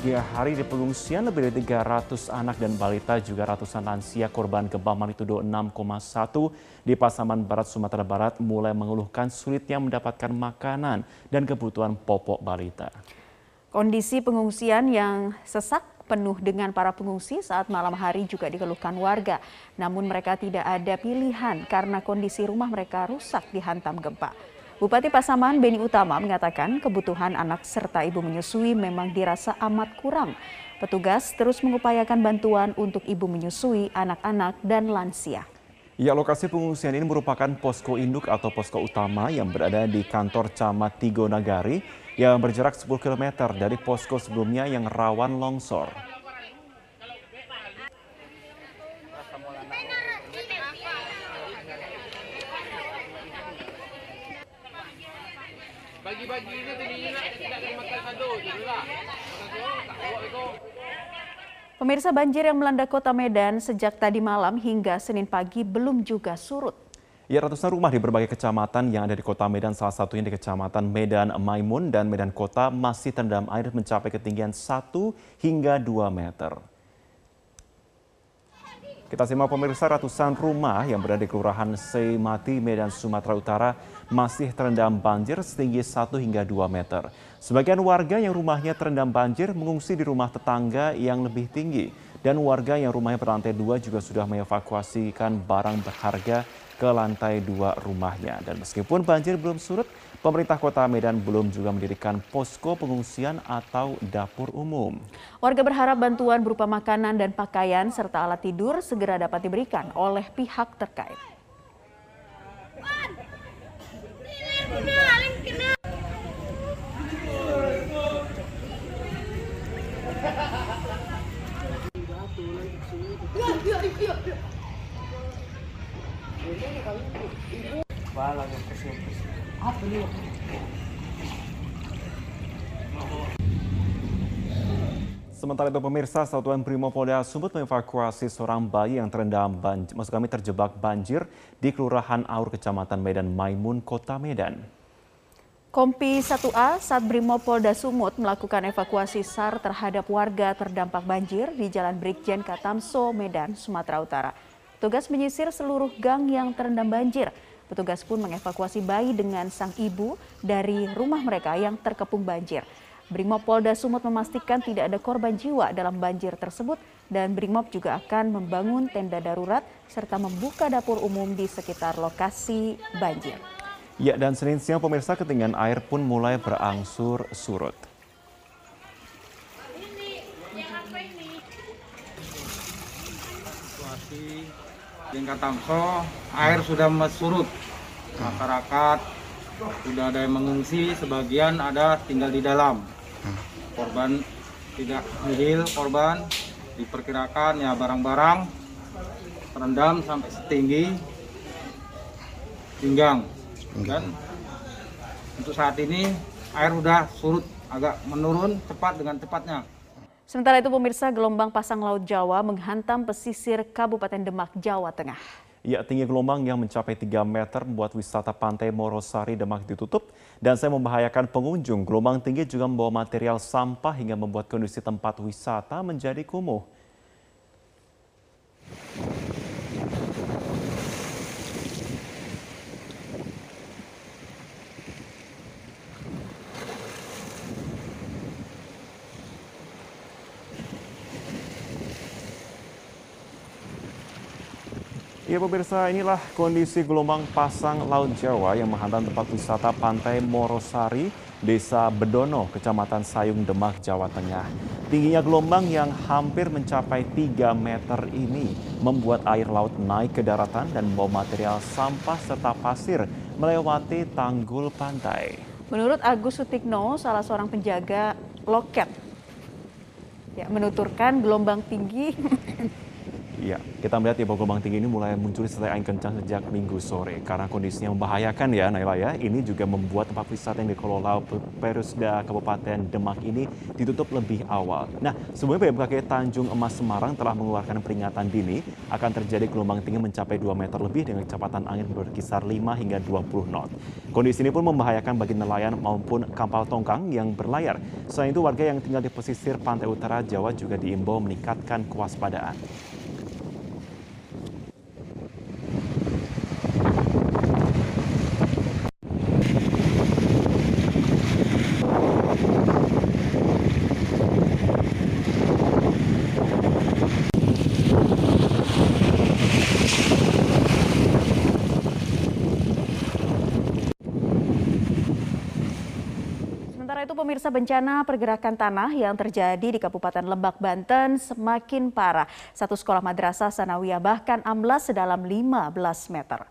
tiga hari di pengungsian, lebih dari 300 anak dan balita juga ratusan lansia korban gempa magnitudo 6,1 di Pasaman Barat, Sumatera Barat mulai mengeluhkan sulitnya mendapatkan makanan dan kebutuhan pokok balita. Kondisi pengungsian yang sesak penuh dengan para pengungsi saat malam hari juga dikeluhkan warga. Namun mereka tidak ada pilihan karena kondisi rumah mereka rusak dihantam gempa. Bupati Pasaman Beni Utama mengatakan kebutuhan anak serta ibu menyusui memang dirasa amat kurang. Petugas terus mengupayakan bantuan untuk ibu menyusui, anak-anak, dan lansia. Ya, lokasi pengungsian ini merupakan posko induk atau posko utama yang berada di kantor Camat Tigo Nagari yang berjarak 10 km dari posko sebelumnya yang rawan longsor. Pemirsa banjir yang melanda kota Medan sejak tadi malam hingga Senin pagi belum juga surut. Ya, ratusan rumah di berbagai kecamatan yang ada di kota Medan, salah satunya di kecamatan Medan Maimun dan Medan Kota masih terendam air mencapai ketinggian 1 hingga 2 meter. Kita simak pemirsa ratusan rumah yang berada di Kelurahan Seimati, Medan, Sumatera Utara masih terendam banjir setinggi 1 hingga 2 meter. Sebagian warga yang rumahnya terendam banjir mengungsi di rumah tetangga yang lebih tinggi. Dan warga yang rumahnya berlantai dua juga sudah mengevakuasikan barang berharga ke lantai dua rumahnya. Dan meskipun banjir belum surut, Pemerintah Kota Medan belum juga mendirikan posko pengungsian atau dapur umum. Warga berharap bantuan berupa makanan dan pakaian serta alat tidur segera dapat diberikan oleh pihak terkait. Sementara itu pemirsa Satuan Brimopolda Sumut mengevakuasi seorang bayi yang terendam banjir, maksud kami terjebak banjir di Kelurahan Aur Kecamatan Medan Maimun, Kota Medan. Kompi 1A saat Brimopolda Sumut melakukan evakuasi SAR terhadap warga terdampak banjir di Jalan Brigjen Katamso, Medan, Sumatera Utara. Tugas menyisir seluruh gang yang terendam banjir. Petugas pun mengevakuasi bayi dengan sang ibu dari rumah mereka yang terkepung banjir. Brimopolda Sumut memastikan tidak ada korban jiwa dalam banjir tersebut dan Brimob juga akan membangun tenda darurat serta membuka dapur umum di sekitar lokasi banjir. Ya, dan Senin siang pemirsa ketinggian air pun mulai berangsur surut. Tingkat Tamso air sudah surut. Masyarakat sudah ada yang mengungsi sebagian ada tinggal di dalam. Korban tidak nihil korban diperkirakan ya barang-barang terendam sampai setinggi pinggang. Dan untuk saat ini air sudah surut agak menurun cepat dengan cepatnya Sementara itu pemirsa gelombang pasang laut Jawa menghantam pesisir Kabupaten Demak, Jawa Tengah. Ya, tinggi gelombang yang mencapai 3 meter membuat wisata pantai Morosari Demak ditutup dan saya membahayakan pengunjung. Gelombang tinggi juga membawa material sampah hingga membuat kondisi tempat wisata menjadi kumuh. Ya pemirsa, inilah kondisi gelombang pasang Laut Jawa yang menghantam tempat wisata Pantai Morosari, Desa Bedono, Kecamatan Sayung, Demak, Jawa Tengah. Tingginya gelombang yang hampir mencapai 3 meter ini membuat air laut naik ke daratan dan membawa material sampah serta pasir melewati tanggul pantai. Menurut Agus Sutikno, salah seorang penjaga loket, ya, menuturkan gelombang tinggi Ya, kita melihat ya gelombang tinggi ini mulai muncul setelah angin kencang sejak minggu sore. Karena kondisinya membahayakan ya Naila ya. Ini juga membuat tempat wisata yang dikelola Perusda Kabupaten Demak ini ditutup lebih awal. Nah, sebelumnya BMKG Tanjung Emas Semarang telah mengeluarkan peringatan dini akan terjadi gelombang tinggi mencapai 2 meter lebih dengan kecepatan angin berkisar 5 hingga 20 knot. Kondisi ini pun membahayakan bagi nelayan maupun kapal tongkang yang berlayar. Selain itu, warga yang tinggal di pesisir pantai utara Jawa juga diimbau meningkatkan kewaspadaan. Sementara itu pemirsa bencana pergerakan tanah yang terjadi di Kabupaten Lebak, Banten semakin parah. Satu sekolah madrasah Sanawiyah bahkan amblas sedalam 15 meter.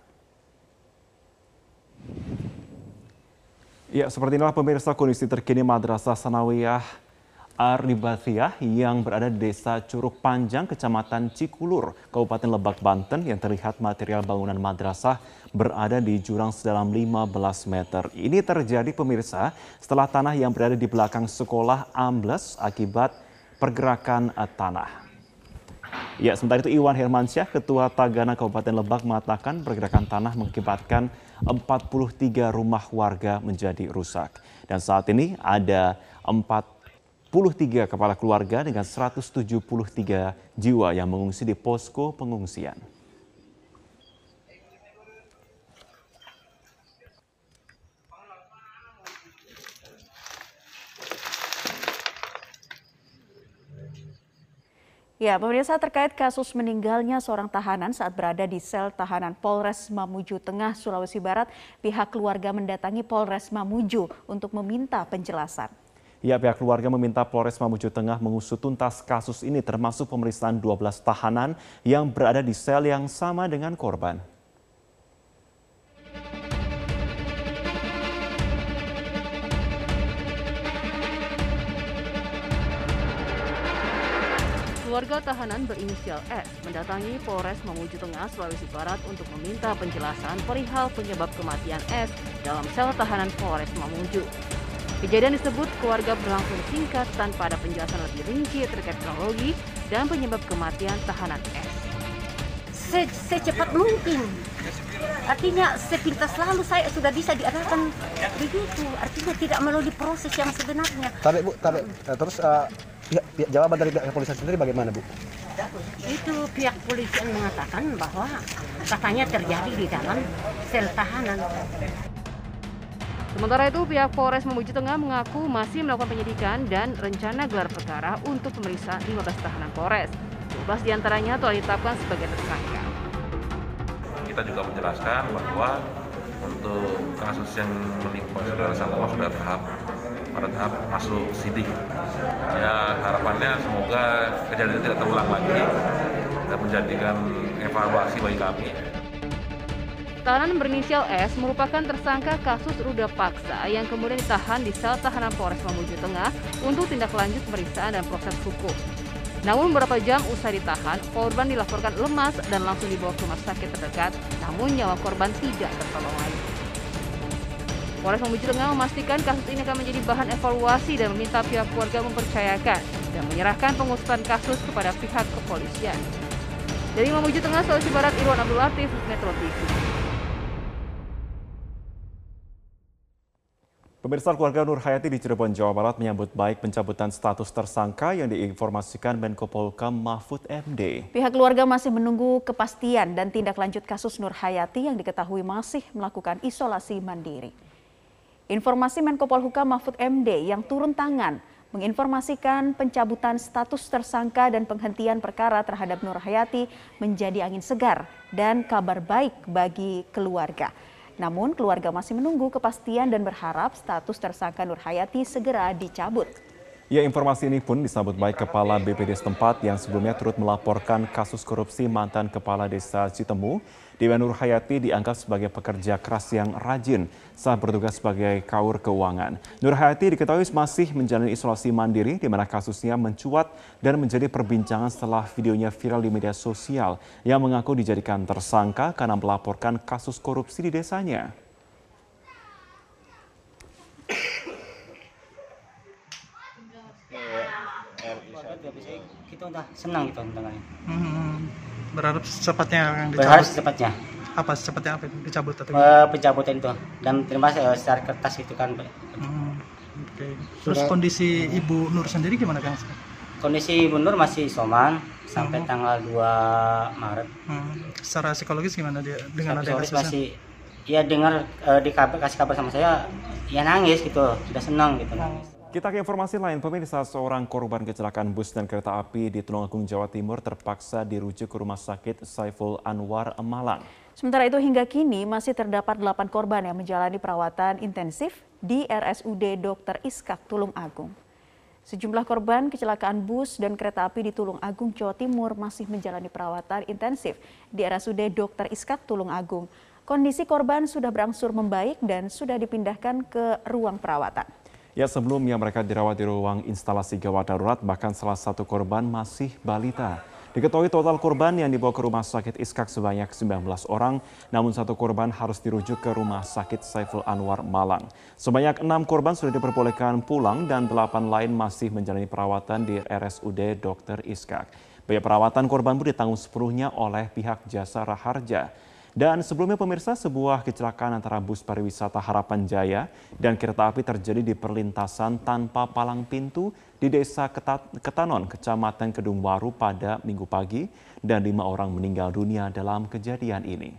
Ya, seperti inilah pemirsa kondisi terkini Madrasah Sanawiyah Arnibathiah yang berada di Desa Curug Panjang, Kecamatan Cikulur, Kabupaten Lebak, Banten yang terlihat material bangunan madrasah berada di jurang sedalam 15 meter. Ini terjadi pemirsa setelah tanah yang berada di belakang sekolah ambles akibat pergerakan eh, tanah. Ya, sementara itu Iwan Hermansyah, Ketua Tagana Kabupaten Lebak mengatakan pergerakan tanah mengakibatkan 43 rumah warga menjadi rusak. Dan saat ini ada 43 kepala keluarga dengan 173 jiwa yang mengungsi di posko pengungsian. Ya, pemirsa terkait kasus meninggalnya seorang tahanan saat berada di sel tahanan Polres Mamuju Tengah, Sulawesi Barat, pihak keluarga mendatangi Polres Mamuju untuk meminta penjelasan. Ya, pihak keluarga meminta Polres Mamuju Tengah mengusut tuntas kasus ini termasuk pemeriksaan 12 tahanan yang berada di sel yang sama dengan korban. Keluarga tahanan berinisial S mendatangi Polres Mamuju Tengah, Sulawesi Barat untuk meminta penjelasan perihal penyebab kematian S dalam sel tahanan Polres Mamuju. Kejadian disebut keluarga berlangsung singkat tanpa ada penjelasan lebih rinci terkait kronologi dan penyebab kematian tahanan S. Se secepat mungkin. Artinya sepintas lalu saya sudah bisa diadakan begitu. Artinya tidak melalui proses yang sebenarnya. Tapi Bu, tapi eh, terus eh, pihak, pihak jawaban dari pihak kepolisian sendiri bagaimana Bu? Itu pihak polisian mengatakan bahwa katanya terjadi di dalam sel tahanan. Sementara itu, pihak Polres Mamuju Tengah mengaku masih melakukan penyidikan dan rencana gelar perkara untuk pemeriksaan 15 tahanan Polres. 12 di antaranya telah ditetapkan sebagai tersangka. kita juga menjelaskan bahwa untuk kasus yang menimpa saudara Samuel sudah tahap pada tahap masuk sidik. Ya harapannya semoga kejadian tidak terulang lagi dan menjadikan evaluasi bagi kami. Tahanan berinisial S merupakan tersangka kasus ruda paksa yang kemudian ditahan di sel tahanan Polres Mamuju Tengah untuk tindak lanjut pemeriksaan dan proses hukum. Namun beberapa jam usai ditahan, korban dilaporkan lemas dan langsung dibawa ke rumah sakit terdekat, namun nyawa korban tidak tertolong lagi. Polres Mamuju Tengah memastikan kasus ini akan menjadi bahan evaluasi dan meminta pihak keluarga mempercayakan dan menyerahkan pengusutan kasus kepada pihak kepolisian. Dari Mamuju Tengah, Sulawesi Barat, Irwan Abdul Latif, Metro TV. Pemirsa keluarga Nur Hayati di Cirebon, Jawa Barat menyambut baik pencabutan status tersangka yang diinformasikan Menko Polhukam Mahfud MD. Pihak keluarga masih menunggu kepastian dan tindak lanjut kasus Nur Hayati yang diketahui masih melakukan isolasi mandiri. Informasi Menko Polhukam Mahfud MD yang turun tangan menginformasikan pencabutan status tersangka dan penghentian perkara terhadap Nur Hayati menjadi angin segar dan kabar baik bagi keluarga. Namun keluarga masih menunggu kepastian dan berharap status tersangka Nur Hayati segera dicabut. Ya, informasi ini pun disambut baik Kepala BPD setempat yang sebelumnya turut melaporkan kasus korupsi mantan Kepala Desa Citemu. Dewa Nur Hayati dianggap sebagai pekerja keras yang rajin saat bertugas sebagai kaur keuangan. Nur Hayati diketahui masih menjalani isolasi mandiri di mana kasusnya mencuat dan menjadi perbincangan setelah videonya viral di media sosial yang mengaku dijadikan tersangka karena melaporkan kasus korupsi di desanya. Senang gitu dengannya. Hmm, berharap secepatnya yang Berharap dicabut. secepatnya Apa secepatnya apa itu? dicabut atau eh, pencabutan itu dan terima eh, secara kertas itu kan. Hmm, Oke. Terus kondisi Ibu Nur sendiri gimana Kang? Kondisi Ibu Nur masih soman sampai Hmm. tanggal 2 Maret. Hmm, secara psikologis gimana dia dengan ada kasusnya? masih ya dengar eh, di kabar kasih kabar sama saya ya nangis gitu, sudah senang gitu nangis. Kita ke informasi lain, pemirsa seorang korban kecelakaan bus dan kereta api di Tulungagung, Jawa Timur terpaksa dirujuk ke Rumah Sakit Saiful Anwar, Malang. Sementara itu hingga kini masih terdapat 8 korban yang menjalani perawatan intensif di RSUD Dr. Iskak Tulung Agung. Sejumlah korban kecelakaan bus dan kereta api di Tulung Agung, Jawa Timur masih menjalani perawatan intensif di RSUD Dr. Iskak Tulung Agung. Kondisi korban sudah berangsur membaik dan sudah dipindahkan ke ruang perawatan. Ya sebelumnya mereka dirawat di ruang instalasi gawat darurat, bahkan salah satu korban masih balita. Diketahui total korban yang dibawa ke rumah sakit Iskak sebanyak 19 orang, namun satu korban harus dirujuk ke rumah sakit Saiful Anwar Malang. Sebanyak enam korban sudah diperbolehkan pulang dan delapan lain masih menjalani perawatan di RSUD Dr. Iskak. Biaya perawatan korban pun ditanggung sepenuhnya oleh pihak jasa Raharja. Dan sebelumnya pemirsa, sebuah kecelakaan antara bus pariwisata Harapan Jaya dan kereta api terjadi di perlintasan tanpa palang pintu di Desa Ketanon, Kecamatan Kedungwaru pada minggu pagi dan lima orang meninggal dunia dalam kejadian ini.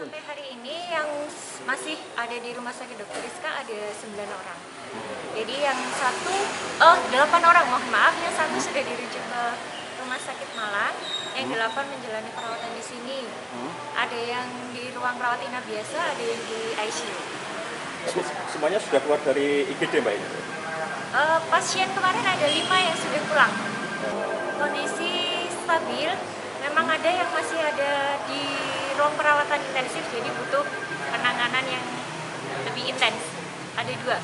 Sampai hari ini yang masih ada di rumah sakit Dr. Rizka ada 9 orang. Jadi yang satu, oh 8 orang, mohon maaf, yang satu sudah dirujuk ke rumah sakit Malang, yang delapan menjalani perawatan di sini. Ada yang di ruang rawat inap biasa, ada yang di ICU. Semuanya sudah keluar dari IGD Mbak ini? Eh, pasien kemarin ada lima yang sudah pulang. Kondisi stabil, memang ada yang masih ada di ruang perawatan intensif, jadi butuh penanganan yang lebih intens. Ada dua.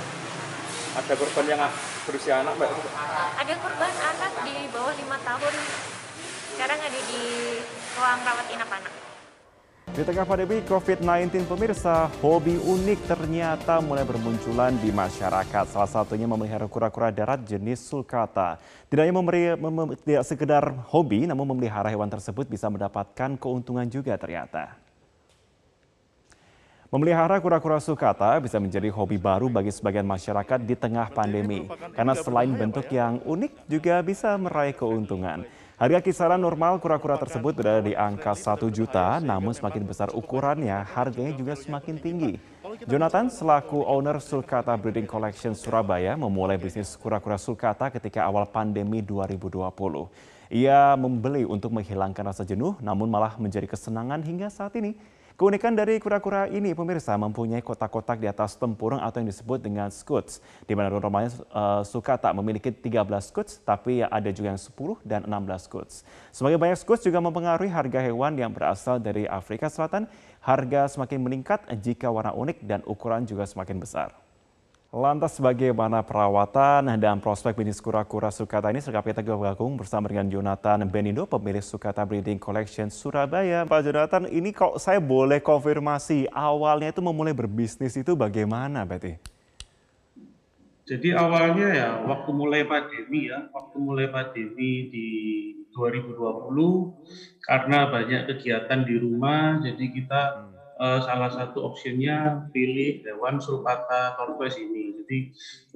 Ada korban yang berusia anak Mbak? Ada korban anak di bawah lima tahun. Sekarang ada di ruang rawat inap anak. Di tengah pandemi COVID-19, pemirsa, hobi unik ternyata mulai bermunculan di masyarakat. Salah satunya memelihara kura-kura darat jenis sulcata. Tidak hanya memberi, mem, mem- tidak sekedar hobi, namun memelihara hewan tersebut bisa mendapatkan keuntungan juga ternyata. Memelihara kura-kura sulcata bisa menjadi hobi baru bagi sebagian masyarakat di tengah pandemi. Karena selain bentuk yang unik, juga bisa meraih keuntungan. Harga kisaran normal kura-kura tersebut berada di angka 1 juta, namun semakin besar ukurannya, harganya juga semakin tinggi. Jonathan selaku owner Sulcata Breeding Collection Surabaya memulai bisnis kura-kura sulcata ketika awal pandemi 2020. Ia membeli untuk menghilangkan rasa jenuh, namun malah menjadi kesenangan hingga saat ini. Keunikan dari kura-kura ini pemirsa mempunyai kotak-kotak di atas tempurung atau yang disebut dengan skuts. Di mana normalnya uh, sulcata memiliki 13 skuts, tapi ada juga yang 10 dan 16 skuts. Semakin banyak skuts juga mempengaruhi harga hewan yang berasal dari Afrika Selatan. Harga semakin meningkat jika warna unik dan ukuran juga semakin besar. Lantas bagaimana perawatan dan prospek bisnis kura-kura sulcata ini selengkapnya kita bergabung bersama dengan Jonathan Benindo, pemilik Sulcata Breeding Collection Surabaya. Pak Jonathan, ini kalau saya boleh konfirmasi, awalnya itu memulai berbisnis itu bagaimana berarti? Jadi awalnya ya waktu mulai pandemi ya, waktu mulai pandemi di 2020 karena banyak kegiatan di rumah, jadi kita eh, salah satu opsinya pilih hewan sulcata tortoise ini. Jadi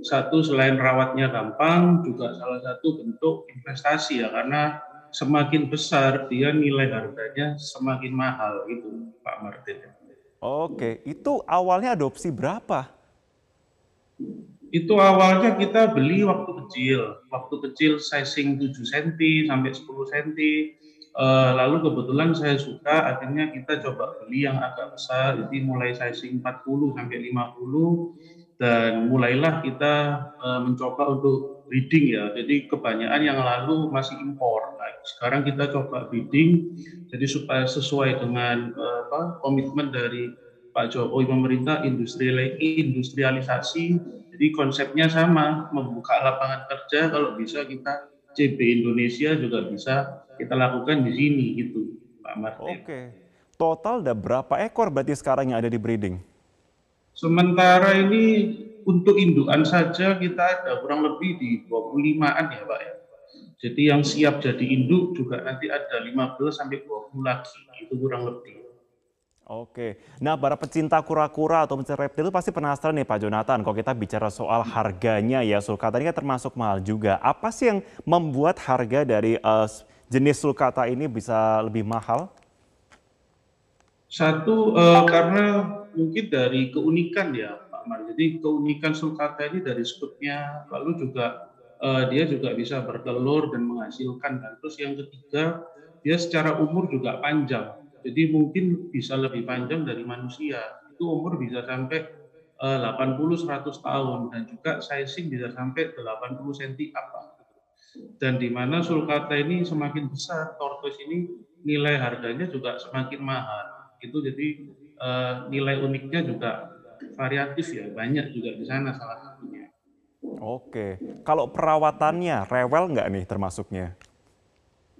satu selain rawatnya gampang, juga salah satu bentuk investasi ya karena semakin besar dia nilai harganya semakin mahal gitu Pak Martin. Oke, itu awalnya adopsi berapa? Itu awalnya kita beli waktu kecil, waktu kecil sizing 7 cm sampai 10 cm. Uh, lalu kebetulan saya suka, akhirnya kita coba beli yang agak besar, jadi mulai sizing 40 sampai 50 dan mulailah kita uh, mencoba untuk breeding ya. Jadi kebanyakan yang lalu masih impor. Nah, sekarang kita coba breeding, jadi supaya sesuai dengan uh, apa, komitmen dari Pak Jokowi pemerintah industrialisasi. Jadi konsepnya sama, membuka lapangan kerja kalau bisa kita CB Indonesia juga bisa kita lakukan di sini gitu, Pak Martin. Oke. Total ada berapa ekor berarti sekarang yang ada di breeding? Sementara ini untuk indukan saja kita ada kurang lebih di 25-an ya Pak ya. Jadi yang siap jadi induk juga nanti ada 15 sampai 20 lagi, itu kurang lebih. Oke, nah para pecinta kura-kura atau pecinta reptil pasti penasaran nih Pak Jonathan, kalau kita bicara soal harganya ya sulcata ini kan termasuk mahal juga. Apa sih yang membuat harga dari uh, jenis sulcata ini bisa lebih mahal? Satu uh, karena mungkin dari keunikan ya Pak Mar. Jadi keunikan sulcata ini dari skutnya, lalu juga uh, dia juga bisa bertelur dan menghasilkan. Dan terus yang ketiga dia secara umur juga panjang jadi mungkin bisa lebih panjang dari manusia. Itu umur bisa sampai uh, 80-100 tahun dan juga sizing bisa sampai 80 cm apa. Dan di mana sulcata ini semakin besar, tortoise ini nilai harganya juga semakin mahal. Itu jadi uh, nilai uniknya juga variatif ya, banyak juga di sana salah satunya. Oke, kalau perawatannya rewel nggak nih termasuknya?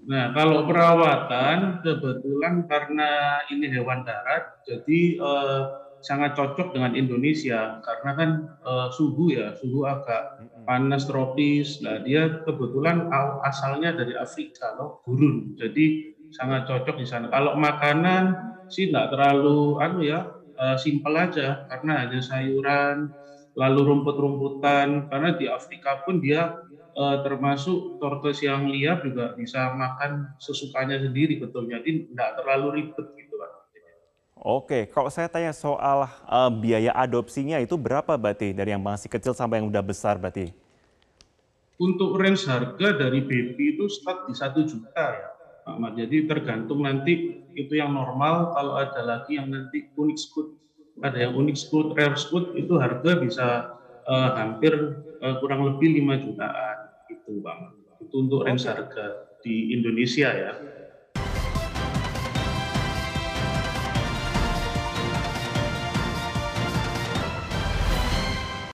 Nah, kalau perawatan kebetulan karena ini hewan darat, jadi eh, sangat cocok dengan Indonesia karena kan eh, suhu ya, suhu agak panas tropis. Nah, dia kebetulan asalnya dari Afrika loh, gurun. Jadi sangat cocok di sana. Kalau makanan sih nggak terlalu anu ya, eh, simpel aja karena hanya sayuran, lalu rumput-rumputan. Karena di Afrika pun dia termasuk tortoise yang liar juga bisa makan sesukanya sendiri betul jadi tidak terlalu ribet gitu kan. Oke, kalau saya tanya soal uh, biaya adopsinya itu berapa berarti dari yang masih kecil sampai yang udah besar berarti? Untuk range harga dari baby itu start di satu juta ya, Pak Mat. Jadi tergantung nanti itu yang normal. Kalau ada lagi yang nanti unik scoot, ada yang unik scoot, rare scoot itu harga bisa uh, hampir uh, kurang lebih 5 jutaan itu bang. Itu untuk range harga di Indonesia ya